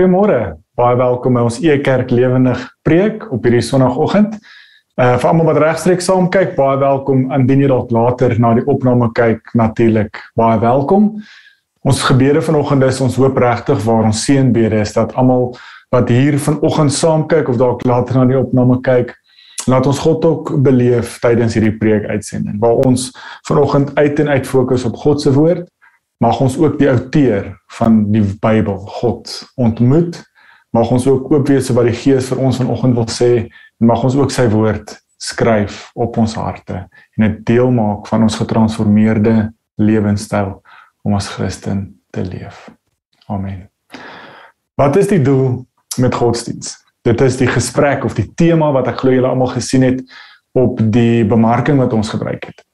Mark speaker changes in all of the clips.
Speaker 1: Goeiemôre. Baie welkom by ons E-kerk Lewendig Preek op hierdie Sondagoggend. Uh vir almal wat regstreeks saam kyk, baie welkom. Indien jy dalk later na die opname kyk, natuurlik baie welkom. Ons gebede vanoggend is ons hoop regtig waar ons seënbede is dat almal wat hier vanoggend saam kyk of dalk later na die opname kyk, laat ons God ook beleef tydens hierdie preek uitsending waar ons vanoggend uit en uit fokus op God se woord mag ons ook die outeur van die Bybel, God, ontmoet. Mag ons ook oop wees vir wat die Gees vir ons vanoggend wil sê en mag ons ook sy woord skryf op ons harte en dit deel maak van ons getransformeerde lewenstyl om as Christen te leef. Amen. Wat is die doel met godsdiens? Dit is die gesprek of die tema wat ek glo julle almal gesien het op die bemarking wat ons gebruik het.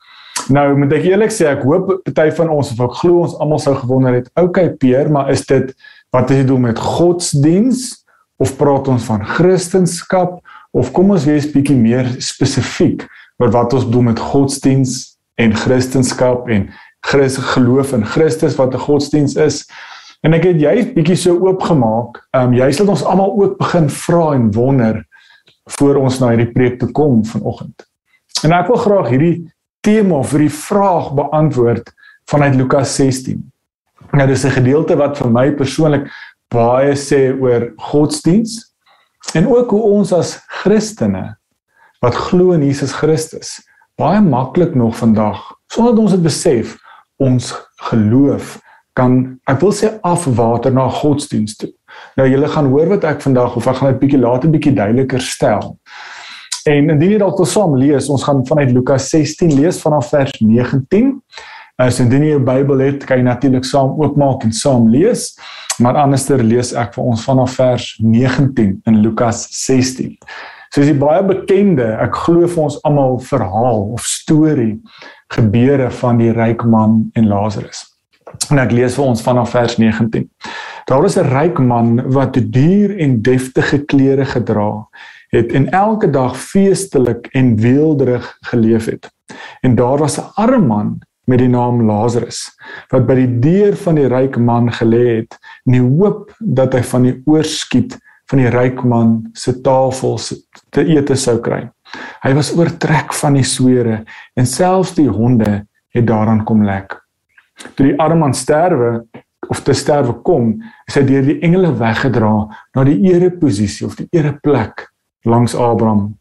Speaker 1: Nou moet ek eerlik sê ek hoop party van ons of ek glo ons almal sou gewonder het, okay Peer, maar is dit wat is die doel met godsdiens of praat ons van kristendom of kom ons wees bietjie meer spesifiek oor wat ons bedoel met godsdiens en kristendom en Christus geloof in Christus wat 'n godsdiens is. En ek het jy bietjie so oopgemaak. Ehm um, jy sê dat ons almal ook begin vra en wonder voor ons na hierdie preek toe kom vanoggend. En ek wil graag hierdie tema vir die vraag beantwoord vanuit Lukas 16. Nou dis 'n gedeelte wat vir my persoonlik baie sê oor godsdiens en ook hoe ons as Christene wat glo in Jesus Christus baie maklik nog vandag sonder dat ons dit besef ons geloof kan ek wil sê afwater na godsdiens toe. Nou julle gaan hoor wat ek vandag of ek gaan dit bietjie later bietjie duideliker stel. En indien jy dalk wil saam lees, ons gaan vanuit Lukas 16 lees vanaf vers 19. As indien jy 'n Bybel het, kan jy natuurlik saam oopmaak en saam lees. Maar anderster lees ek vir ons vanaf vers 19 in Lukas 16. So is die baie bekende, ek glo vir ons almal verhaal of storie gebeure van die ryk man en Lazarus. En ek lees vir ons vanaf vers 19. Daar was 'n ryk man wat duur en deftige klere gedra het het en elke dag feestelik en weelderig geleef het. En daar was 'n arm man met die naam Lazarus wat by die deur van die ryk man gelê het in die hoop dat hy van die oorskiet van die ryk man se tafel te ete sou kry. Hy was oortrek van die swere en selfs die honde het daaraan kom lek. Toe die arm man sterwe of te sterwe kom, is hy deur die engele weggedra na die ereposisie of die ereplek langs Abraham.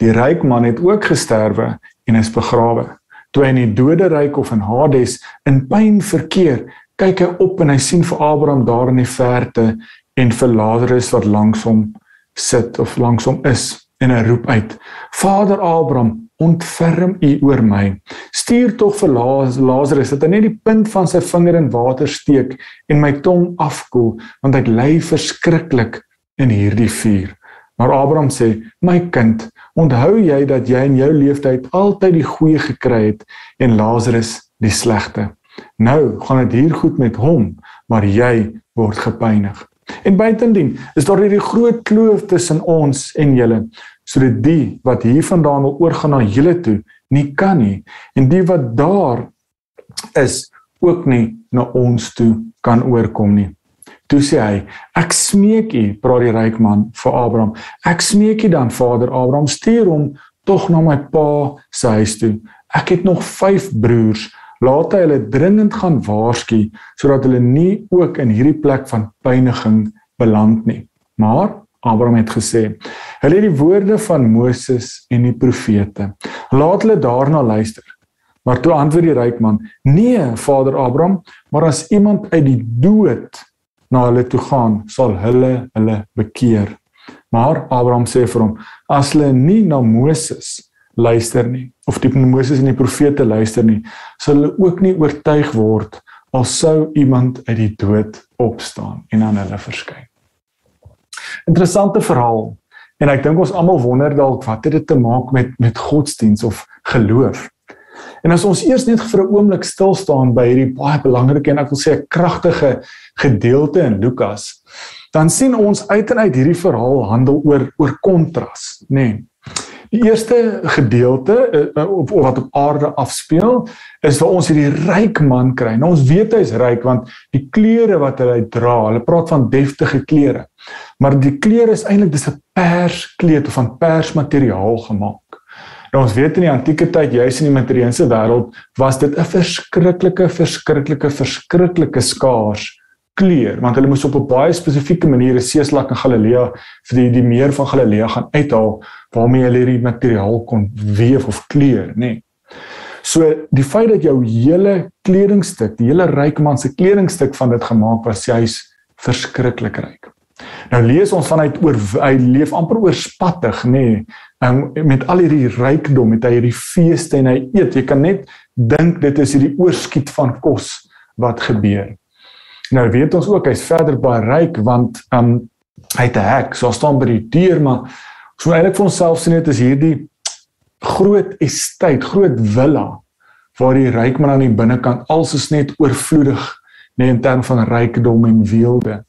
Speaker 1: Die ryk man het ook gesterwe en is begrawe. Toe hy in die dode ryk of in Hades in pyn verkeer, kyk hy op en hy sien vir Abraham daar in die verte en vir Lazarus wat langs hom sit of langs hom is en hy roep uit: Vader Abraham, ontferm U oor my. Stuur tog vir Lazarus dat hy net die punt van sy vinger in water steek en my tong afkoel, want ek ly verskriklik in hierdie vuur. Maar Abraham sê: "My kind, onthou jy dat jy in jou lewenstyd altyd die goeie gekry het en Lazarus die slegte. Nou gaan dit hier goed met hom, maar jy word gepynig." En buitendien is daar hierdie groot kloof tussen ons en julle, sodat die wat hiervandaan wil oorgaan na julle toe, nie kan nie, en die wat daar is ook nie na ons toe kan oorkom nie. Toe sê hy: "Ek smeek u, praat die ryk man vir Abraham. Ek smeek u dan, Vader Abraham, stuur hom tog na my pa se huis toe. Ek het nog 5 broers. Laat hy hulle dringend gaan waarsku sodat hulle nie ook in hierdie plek van pyniging beland nie." Maar Abraham het gesê: "Hulle het die woorde van Moses en die profete. Laat hulle daarna luister." Maar toe antwoord die ryk man: "Nee, Vader Abraham, maar as iemand uit die dood na hulle toe gaan, sal hulle hulle bekeer. Maar Abraham sê vir hom: As hulle nie na Moses luister nie, of die Moses en die profete luister nie, sal hulle ook nie oortuig word al sou iemand uit die dood opstaan en aan hulle verskyn. Interessante verhaal. En ek dink ons almal wonder dalk wat het dit te maak met met godsdiens of geloof. En as ons eers net vir 'n oomblik stil staan by hierdie baie belangrike en ek wil sê 'n kragtige gedeelte in Lukas, dan sien ons uit en uit hierdie verhaal handel oor oor kontras, nê. Nee. Die eerste gedeelte uh, op wat op aarde afspeel is waar ons hierdie ryk man kry. Nou ons weet hy's ryk want die klere wat hy dra, hulle praat van deftige klere. Maar die klere is eintlik dis 'n perskleed of van persmateriaal gemaak. Nou ons weet in die antieke tyd, juis in die Middeleeuse wêreld, was dit 'n verskriklike, verskriklike, verskriklike skaars kleur want hulle moes op 'n baie spesifieke manier 'n seeslak in Galilea vir die, die meer van Galilea gaan uithaal waarmee hulle hierdie materiaal kon weef of kleur, nê. Nee. So die feit dat jou hele kledingstuk, die hele ryk man se kledingstuk van dit gemaak was, hy's verskriklik ryk. Nou lees ons vanuit oor hy leef amper oorspattig, nê, nee, um, met al hierdie rykdom, met hy hierdie feeste en hy eet. Jy kan net dink dit is hierdie oorskiet van kos wat gebeur. Nou weet ons ook hy's verder baie ryk want um hy het 'n hek, so staan by die deur, maar so eintlik vir onsself sien dit is hierdie groot estate, groot villa waar die ryk man aan die binnekant alsoos net oorvloedig net in terme van rykdom en weelde.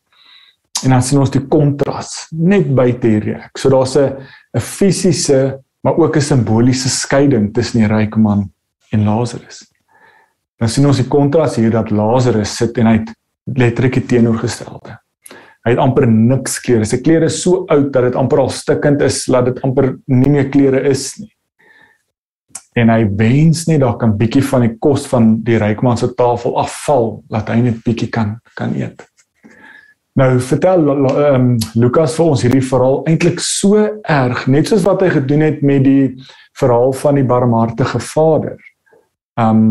Speaker 1: En dan sien ons die kontras net buite hierdie hek. So daar's 'n 'n fisiese maar ook 'n simboliese skeiding tussen die ryk man en Lazarus. Dan sien ons die kontras hier dat Lazarus sit en hy letterlik die teenoorgestelde. Hy het amper niks klere. Sy klere is so oud dat dit amper al stikkend is, laat dit amper nie meer klere is nie. En hy wens net daar kan bietjie van die kos van die rykman se tafel afval, laat hy net bietjie kan kan eet. Nou vertel um, Lukas vir ons hierdie verhaal eintlik so erg, net soos wat hy gedoen het met die verhaal van die barmhartige vader. Um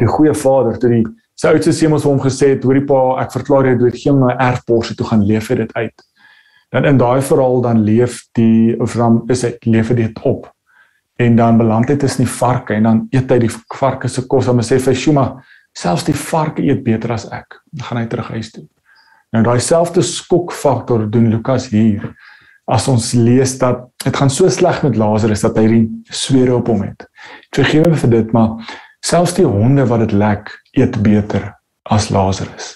Speaker 1: die goeie vader toe die sy oudste seun ons vir hom gesê het hoorie pa ek verklaar jy dood geen my erfporsie toe gaan leef dit uit. Dan in daai verhaal dan leef die of dan is hy leef dit op. En dan beland hy tussen die varke en dan eet hy die varke se kos. En hy sê vir Shuma selfs die varke eet beter as ek. Dan gaan hy terug huis toe nou daai selfde skokfaktor doen Lukas hier as ons lees dat dit gaan so sleg met Lazarus dat hy die swere op hom het vergewe my vir dit maar Selfs die honde wat dit lek, eet beter as Lazarus.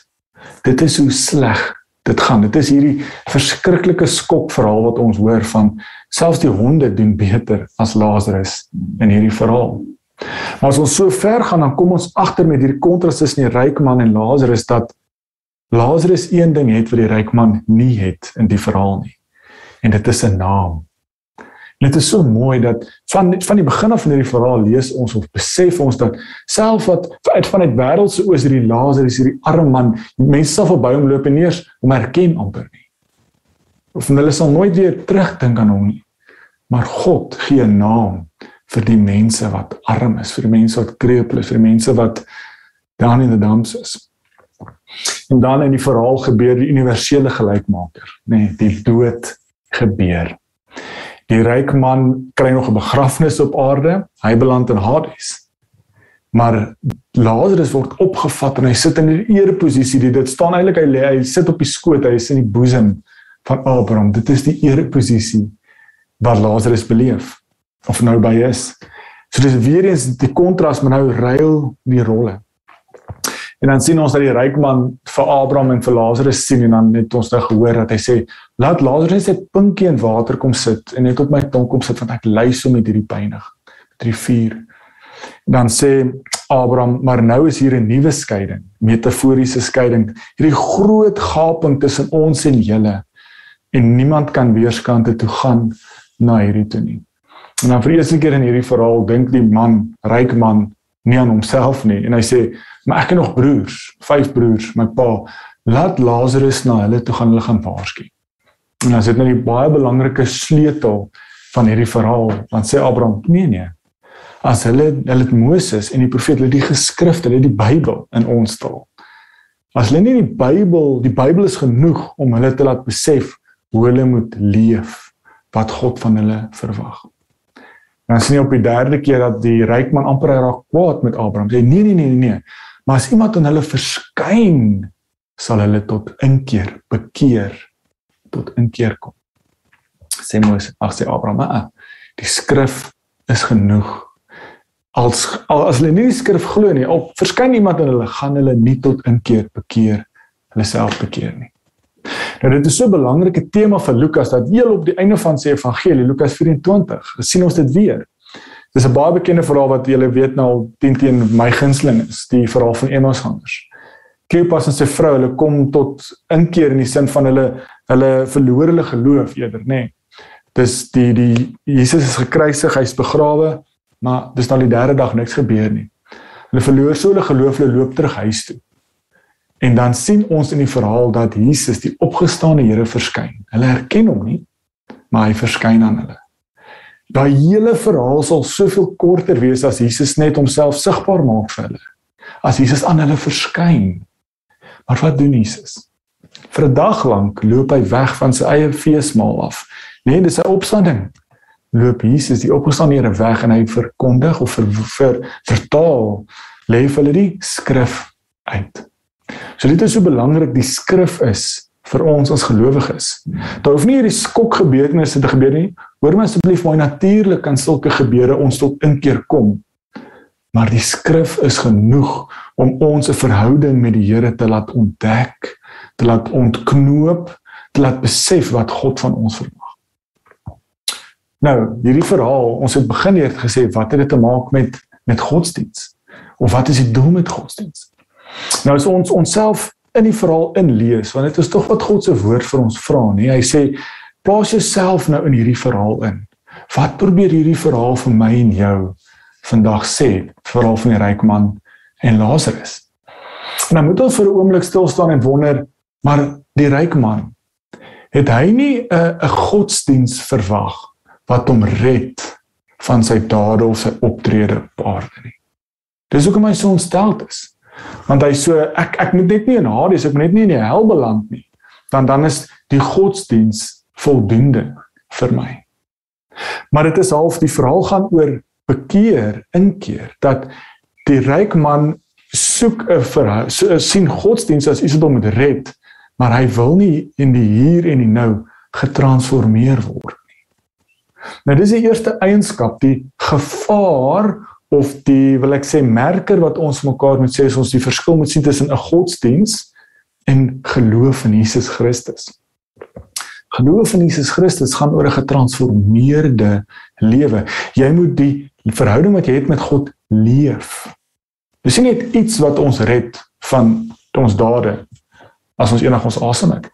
Speaker 1: Dit is hoe sleg dit gaan. Dit is hierdie verskriklike skokverhaal wat ons hoor van selfs die honde doen beter as Lazarus in hierdie verhaal. Maar as ons so ver gaan dan kom ons agter met hierdie kontras tussen die ryk man en Lazarus dat Lazarus een ding het wat die ryk man nie het in die verhaal nie. En dit is 'n naam. En dit is so mooi dat van van die begin af van hierdie verhaal lees ons of besef ons dat self wat uit van uit wêreldse oos hierdie Lazarus hierdie arme man, mense sal verby hom loop en eers hom herken amper nie. Of hulle sal nooit weer terugdink aan hom nie. Maar God gee 'n naam vir die mense wat arm is, vir die mense wat kreupel is, vir die mense wat down in the dumps is. En dan in die verhaal gebeur die universele gelykmaker, nê, nee, die dood gebeur. Die ryk man kry nog 'n begrafnis op aarde. Hy beland in Hades. Maar Lazarus word opgevat en hy sit in 'n ereposisie. Dit staan eintlik hy lê, hy sit op die skoot, hy is in die boesem van Abraham. Dit is die ereposisie wat Lazarus beleef of nou by is. So dis weer eens die kontras, maar nou ruil die rolle. En dan sien ons dat die ryk man vir Abraham en vir Lazarus sien en dan het ons nou gehoor dat hy sê laat Lazarus net pinkie in water kom sit en net op my tong kom sit want ek ly so met hierdie pynig met hierdie vuur. Dan sê Abraham maar nou is hier 'n nuwe skeiding, metaforiese skeiding, hierdie groot gaping tussen ons en julle en niemand kan weerskante toe gaan na hierdie toe nie. En dan vir die eerste keer in hierdie verhaal dink die man, ryk man, nie aan homself nie en hy sê Maar ek het nog broers, vyf broers, my pa. Laat Lazarus na hulle toe gaan, hulle gaan waarsku. En dan sit net nou die baie belangrike sleutel van hierdie verhaal, want sê Abraham, nee nee. As hulle hulle het Moses en die profete, hulle die geskrifte, hulle die Bybel in ons taal. As hulle nie die Bybel, die Bybel is genoeg om hulle te laat besef hoe hulle moet leef, wat God van hulle verwag. Dan sien jy op die derde keer dat die ryk man amper raak kwaad met Abraham. Sê nee nee nee nee. Maar as iemand aan hulle verskyn, sal hulle tot inkeer, bekeer, tot inkeer kom. Sê Moses, ag sê Abraham, ah, die skrif is genoeg. Als as hulle nie die skrif glo nie, op verskyn iemand aan hulle, gaan hulle nie tot inkeer, bekeer, hulle self bekeer nie. Nou dit is so 'n belangrike tema vir Lukas dat heel op die einde van sy evangelie, Lukas 24, sien ons dit weer. Dis 'n baie bekende verhaal wat julle weet nou al 10 teen my gunsteling is, die verhaal van Emmausgangers. Kleopas en sy vrou, hulle kom tot inkeer in die sin van hulle hulle verloor hulle geloof eerder, nê. Nee. Dis die die Jesus is gekruisig, hy's begrawe, maar dis nou die derde dag niks gebeur nie. Hulle verloor so hulle geloof, hulle loop terug huis toe. En dan sien ons in die verhaal dat Jesus die opgestane Here verskyn. Hulle herken hom nie, maar hy verskyn aan hulle. Daai hele verhaal sal soveel korter wees as Jesus net homself sigbaar maak vir hulle. As Jesus aan hulle verskyn. Maar wat doen Jesus? Vir 'n dag lank loop hy weg van sy eie feesmaal af. Nee, dis sy opstanding. Loop Jesus die opgestane Here weg en hy verkondig of ver, ver, vertaal lê vir hulle die skrif uit. So dit is so belangrik die skrif is vir ons as gelowiges. Daar hoef nie hierdie skok gebeurtenisse te gebeur nie. Hoor my asseblief mooi natuurlik kan sulke gebeure ons tot inkeer kom. Maar die skrif is genoeg om ons 'n verhouding met die Here te laat ontdek, te laat ontknoop, te laat besef wat God van ons verwag. Nou, hierdie verhaal, ons het begin hier gesê wat het dit te maak met met godsdiens? Of wat is die doel met godsdiens? Nou as ons onsself in die verhaal inlees, want dit is tog wat God se woord vir ons vra, nee, hy sê plaas jouself nou in hierdie verhaal in. Wat probeer hierdie verhaal vir my en jou vandag sê, verhaal van die ryk man en Lazarus. Nou moet ons vir 'n oomblik stil staan en wonder, maar die ryk man het hy nie 'n 'n godsdiens verwag wat hom red van sy dade of sy optrede op aarde nie. Dis hoekom hy so ontsteld is want hy so ek ek moet net nie in Hades ek moet net nie in die hel beland nie. Dan dan is die godsdiens voldoende vir my. Maar dit is half die verhaal gaan oor bekeer inkeer. Dat die ryk man soek 'n so, sien godsdiens as iets wat hom moet red maar hy wil nie in die hier en die nou getransformeer word nie. Nou dis die eerste eienskap die gevaar of die wil ek sê merker wat ons mekaar moet sê is ons die verskil moet sien tussen 'n godsdiens en geloof in Jesus Christus. Geloof in Jesus Christus gaan oor 'n getransformeerde lewe. Jy moet die verhouding wat jy het met God leef. Dis nie net iets wat ons red van ons dade as ons eendag ons asem uit.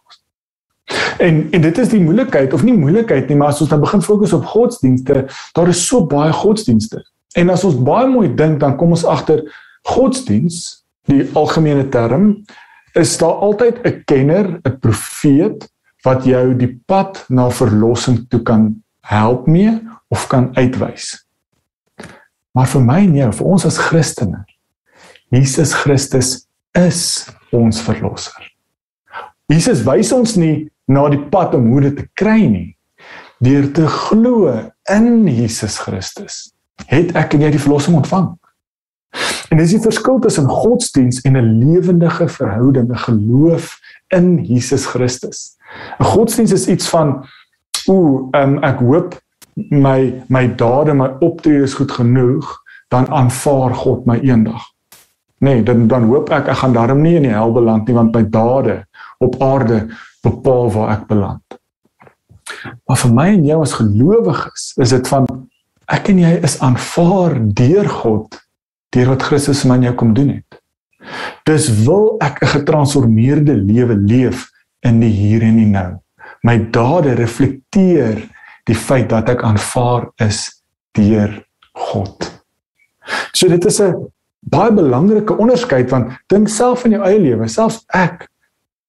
Speaker 1: En en dit is die moeilikheid of nie moeilikheid nie, maar as ons dan begin fokus op godsdienste, daar is so baie godsdienste. En as ons baie mooi dink, dan kom ons agter godsdiens, die algemene term, is daar altyd 'n kenner, 'n profeet wat jou die pad na verlossing toe kan help mee of kan uitwys. Maar vir my en jou, vir ons as Christene, Jesus Christus is ons verlosser. Jesus wys ons nie na die pad om hoe dit te kry nie, deur te glo in Jesus Christus het ek en jy die verlossing ontvang. En dis die verskil tussen godsdiens en 'n lewendige verhouding, 'n geloof in Jesus Christus. 'n Godsdiens is iets van ooh, um, ek hoop my my dade, my optrede is goed genoeg, dan aanvaar God my eendag. Nee, dan dan hoop ek ek gaan darm nie in die hel beland nie want my dade op aarde bepaal waar ek beland. Maar vir my en jou as gelowiges is dit van ek en jy is aanvaar deur God deur wat Christus in jou kom doen het. Dis wil ek 'n getransformeerde lewe leef in die hier en die nou. My dade reflekteer die feit dat ek aanvaar is deur God. So dit is 'n baie belangrike onderskeid want dink self in jou eie lewe, selfs ek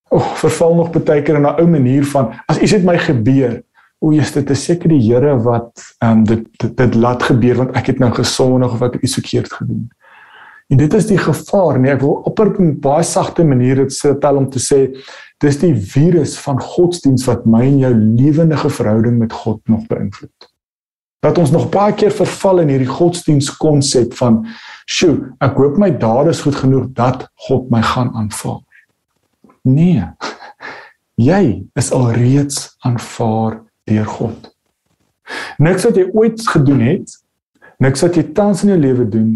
Speaker 1: oh, verval nog baie keer in 'n ou manier van as iets het my gebeur, o, is dit seker die Here wat ehm um, dit, dit dit laat gebeur want ek het nou gesondig of ek het iets verkeerd gedoen. En dit is die gevaar nee, ek wil op 'n baie sagte manier dit stel om te sê dis die virus van godsdiens wat my en jou lewendige verhouding met God nog beïnvloed. Dat ons nog baie keer verval in hierdie godsdiens konsep van sjoe, ek hoop my dade is goed genoeg dat God my gaan aanvaar. Nee. Jy is alreeds aanvaar deur God. Niks wat jy ooit gedoen het, niks wat jy tans in jou lewe doen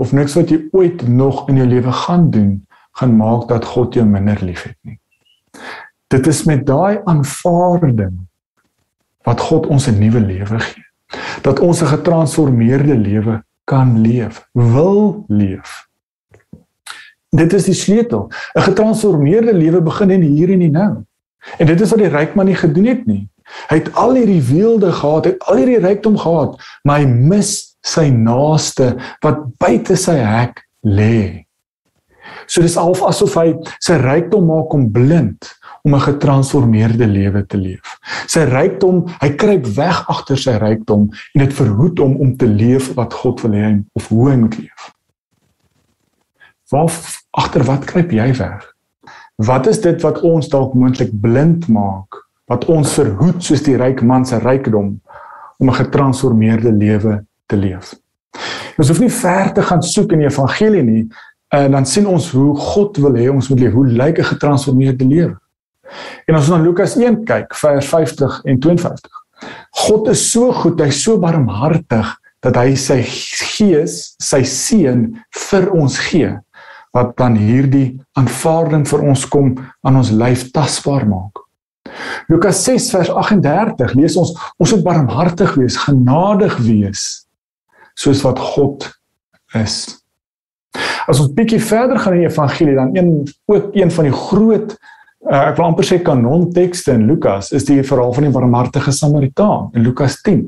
Speaker 1: of niks wat jy ooit nog in jou lewe gaan doen, gaan maak dat God jou minder liefhet nie. Dit is met daai aanvaarding wat God ons 'n nuwe lewe gee. Dat ons 'n getransformeerde lewe kan leef, wil leef. Dit is die sleutel. 'n Getransformeerde lewe begin in hier en die nou. En dit is wat die ryk man nie gedoen het nie. Hy het al hierdie weelde gehad, het al hierdie rykdom gehad, maar hy mis sy naaste wat buite sy hek lê. So dis half asof hy sy rykdom maak om blind om 'n getransformeerde lewe te leef. Sy rykdom, hy kruip weg agter sy rykdom en dit verhoed hom om te leef wat God wil hê of hoe hy moet leef. Waar agter wat kruip jy weg? Wat is dit wat ons dalk moontlik blind maak? Wat ons verhoed soos die ryk man se rykdom om 'n getransformeerde lewe te leef? Ons hoef nie ver te gaan soek in die evangelie nie, en dan sien ons hoe God wil hê ons moet leef. Hoe lyk 'n getransformeerde lewe? En as ons na Lukas 1 kyk, vers 50 en 52. God is so goed, hy's so barmhartig dat hy sy gees, sy seun vir ons gee wat dan hierdie aanvaarding vir ons kom aan ons lyf tasbaar maak. Lukas 6 vers 38 lees ons ons moet barmhartig wees, genadig wees soos wat God is. As ons bietjie verder gaan in die evangelie dan een ook een van die groot uh, ek wil amper sê kanontekste in Lukas is die verhaal van die barmhartige Samaritaan in Lukas 10.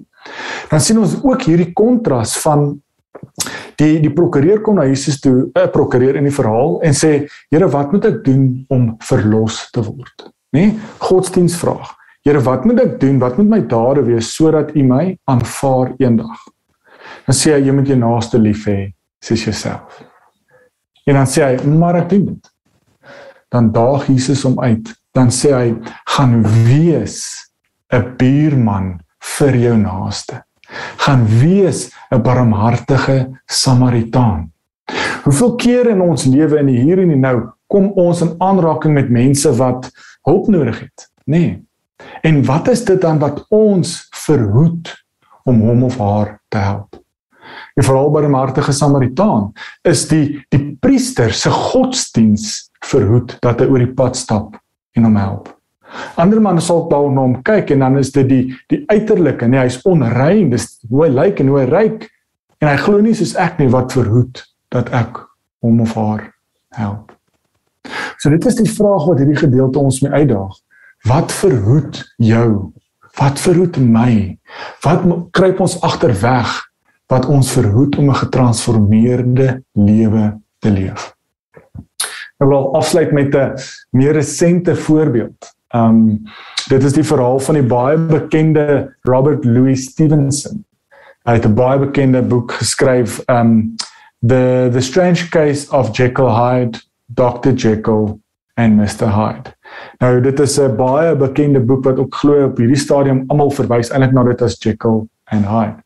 Speaker 1: Dan sien ons ook hierdie kontras van die die prokureur kom na Jesus toe, 'n uh, prokureur in die verhaal en sê: "Here, wat moet ek doen om verlos te word?" Nê? Nee? Godsdienstvraag. Here, wat moet ek doen? Wat moet my dade wees sodat U my aanvaar eendag? Dan sê hy: "Jy moet jou naaste lief hê soos jouself." En dan sê hy: "Maar ek doen dit." Dan daag Jesus hom uit. Dan sê hy: "Gaan wees 'n buurman vir jou naaste." gaan wees 'n barmhartige Samaritaan. Hoeveel keer in ons lewe in die hier en die nou kom ons in aanraking met mense wat hulp nodig het, nê? Nee. En wat is dit dan wat ons verhoed om hom of haar te help? Die verhaal by die barmhartige Samaritaan is die die priester se godsdiens verhoed dat hy oor die pad stap en hom help. Ander manne sal dalk na hom kyk en dan is dit die die uiterlike, nee, hy's onrein, dis hoe hy lyk en hoe hy ryk en hy glo nie soos ek nie wat verhoed dat ek hom of haar help. So dit is die vraag wat hierdie gedeelte ons mee uitdaag. Wat verhoed jou? Wat verhoed my? Wat kruip ons agterweg wat ons verhoed om 'n getransformeerde lewe te leef? Ek wil afsluit met 'n meer resente voorbeeld. Um dit is die verhaal van die baie bekende Robert Louis Stevenson. Hy het 'n baie bekende boek geskryf um the the strange case of Jekyll Hyde, Dr Jekyll and Mr Hyde. Nou dit is 'n baie bekende boek wat ook glo op hierdie stadium almal verwys eintlik na dit as Jekyll and Hyde.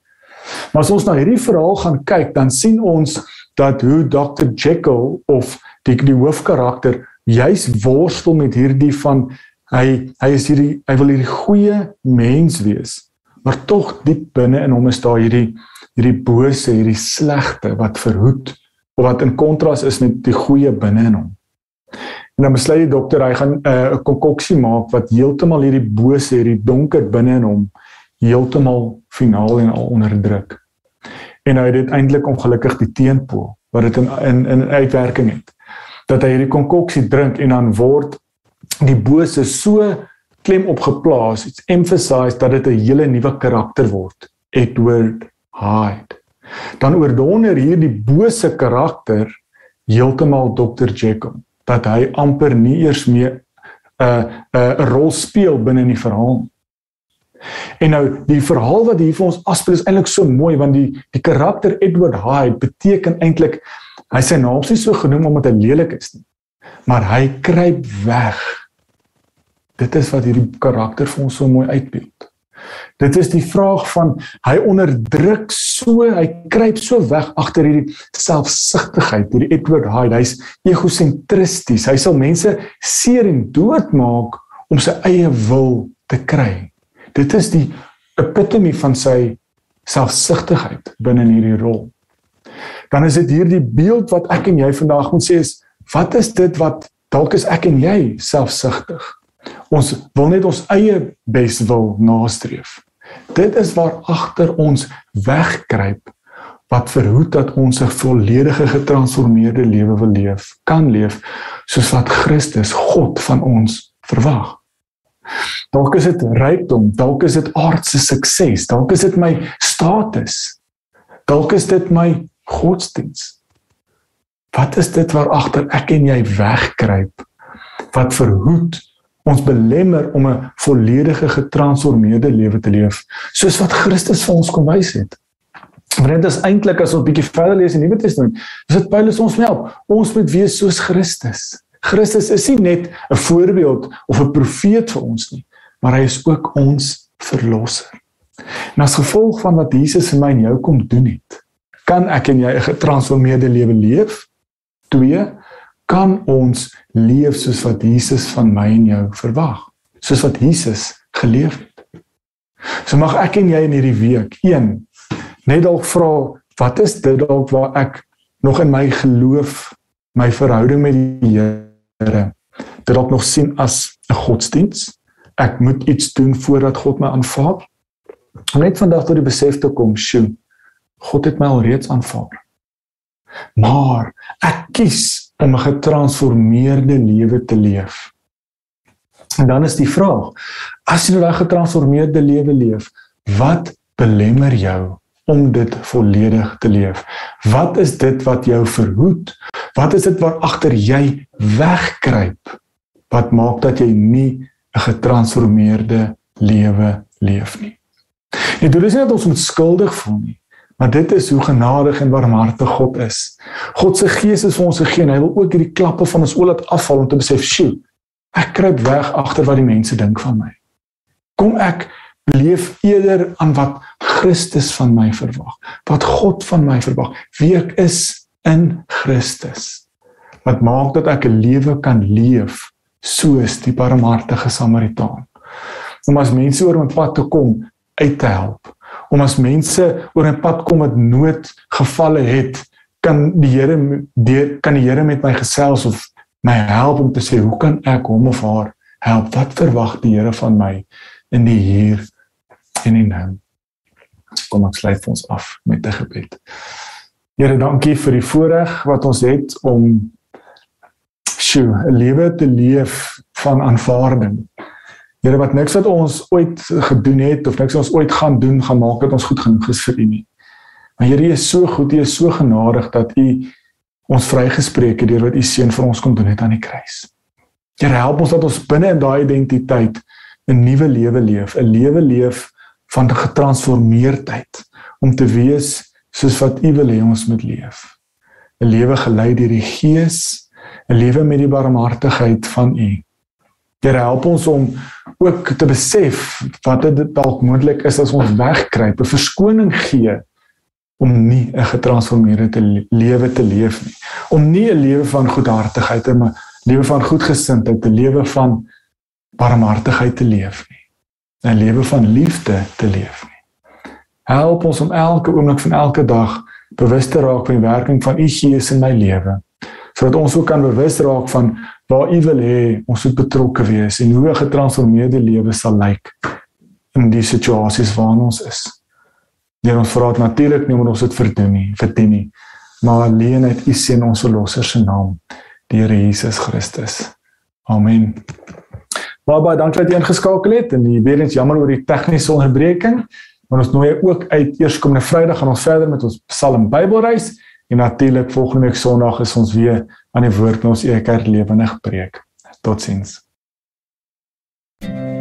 Speaker 1: Maar as ons na hierdie verhaal gaan kyk, dan sien ons dat hoe Dr Jekyll of die die hoofkarakter juis worstel met hierdie van Hy hy is hierdie hy wil hierdie goeie mens wees. Maar tog diep binne in hom is daar hierdie hierdie bose, hierdie slegte wat verhoed of wat in kontras is met die goeie binne in hom. En dan besluit die dokter hy gaan eh, 'n uh, konkoksie maak wat heeltemal hierdie bose, hierdie donker binne in hom heeltemal finaal en al onderdruk. En hy het dit eintlik ongelukkig die teenpool wat dit in in in uitwerking het. Dat hy hierdie konkoksie drink en dan word die bose so klem op geplaas it's emphasized dat dit 'n hele nuwe karakter word Edward Hyde dan oordonder hierdie bose karakter heeltemal Dr Jekyll dat hy amper nie eers meer 'n uh, 'n uh, 'n rol speel binne in die verhaal en nou die verhaal wat hier vir ons afspeel is eintlik so mooi want die die karakter Edward Hyde beteken eintlik hy sy naam is nie so genoem omdat hy lelik is nie maar hy kruip weg Dit is wat hierdie karakter vir ons so mooi uitbeeld. Dit is die vraag van hy onderdruk so, hy kruip so weg agter hierdie selfsugtigheid, hierdie Edward Hyde. Hy's egosentristies. Hy sal mense seer en doodmaak om sy eie wil te kry. Dit is die epitome van sy selfsugtigheid binne in hierdie rol. Dan is dit hierdie beeld wat ek en jy vandag moet sê is wat is dit wat dalk is ek en jy selfsugtig? Ons wil net ons eie bes wil nastreef. Dit is waar agter ons wegkruip wat verhoed dat ons 'n volledige getransformeerde lewe wil leef, kan leef soos wat Christus God van ons verwag. Dalk is dit rykdom, dalk is dit aardse sukses, dalk is dit my status. Dalk is dit my godsdiens. Wat is dit waar agter ek en jy wegkruip? Wat verhoed ons belemmer om 'n volledige getransformeerde lewe te leef, soos wat Christus vir ons kom wys het? Maar dit is eintlik as ons bietjie verder lees in die Nuwe Testament, is dit Paulus ons help. Ons moet wees soos Christus. Christus is nie net 'n voorbeeld of 'n profeet vir ons nie, maar hy is ook ons verlosser. En as gevolg van wat Jesus vir my en jou kom doen het, kan ek en jy 'n getransformeerde lewe leef. 2 kan ons leef soos wat Jesus van my en jou verwag, soos wat Jesus geleef het. So mag ek en jy in hierdie week 1 net dalk vra wat is dit dalk waar ek nog in my geloof my verhouding met die Here dit dalk nog sien as 'n godsdiens ek moet iets doen voordat God my aanvaar. Om net vandag tot die besef te kom, sjoe, God het my al reeds aanvaar. Maar ek kies 'n getransformeerde lewe te leef. En dan is die vraag, as jy nou 'n getransformeerde lewe leef, wat belemmer jou om dit volledig te leef? Wat is dit wat jou verhoed? Wat is dit waar agter jy wegkruip? Wat maak dat jy nie 'n getransformeerde lewe leef nie. Dit is nie dat ons moet skuldig voel nie, maar dit is hoe genadig en barmhartig God is. God se Gees is vir ons gegee en hy wil ook hierdie klappe van ons oë laat afval om te besef, "Sjoe, ek kruip weg agter wat die mense dink van my." Kom ek leef eerder aan wat Christus van my verwag, wat God van my verwag, wie ek is in Christus. Wat maak dat ek 'n lewe kan leef soos die barmhartige Samaritaan. Om as mense oor 'n pad te kom uit te help. Om as mense oor 'n pad kom wat nood gevalle het, kan die Here kan die Here met my gesels of my help om te sê hoe kan ek hom of haar help? Wat verwag die Here van my in die hier en die nou? Kom ons sluit ons af met 'n gebed. Here, dankie vir die voorreg wat ons het om sjoe, 'n lewe te leef van aanvaarding. Here wat niks wat ons ooit gedoen het of niks wat ons ooit gaan doen gaan maak dat ons goed genoeg is vir U nie. Maar Here, U is so goed, U is so genadig dat U ons vrygespreek het deur wat U seun vir ons kom doen het aan die kruis. Here, help ons dat ons binne in daai identiteit 'n nuwe lewe leef, 'n lewe leef van getransformeerdheid om te wees soos wat U wil hê ons moet leef. 'n Lewe gelei deur die Gees 'n lewe met die barmhartigheid van U. Here help ons om ook te besef wat dit dalk moontlik is as ons wegkruip, 'n verskoning gee om nie 'n getransformeerde lewe te leef nie. Om nie 'n lewe van goedhartigheid en 'n lewe van goedgesindheid, 'n lewe van barmhartigheid te leef nie. 'n Lewe van liefde te leef nie. Help ons om elke oomblik van elke dag bewus te raak van die werking van U Gees in my lewe sodat ons ook kan bewus raak van waar U wil hê ons moet betrokke wees en hoe 'n getransformeerde lewe sal lyk in die situasies waarin ons is. Hier ons vra natuurlik nie om ons dit verdien nie, verdien nie, maar alleen uit U seun ons verlosser se naam, die Here Jesus Christus. Amen. Baie baie dankie dat jy ingeskakel het en weer eens jammer oor die tegniese onderbreking. Maar ons nooi ook uit eerskomende Vrydag gaan ons verder met ons Psalm Bybelreis. En natuurlik volgende week Sondag is ons weer aan die woord met ons Ekerk lewendig preek. Totsiens. thank you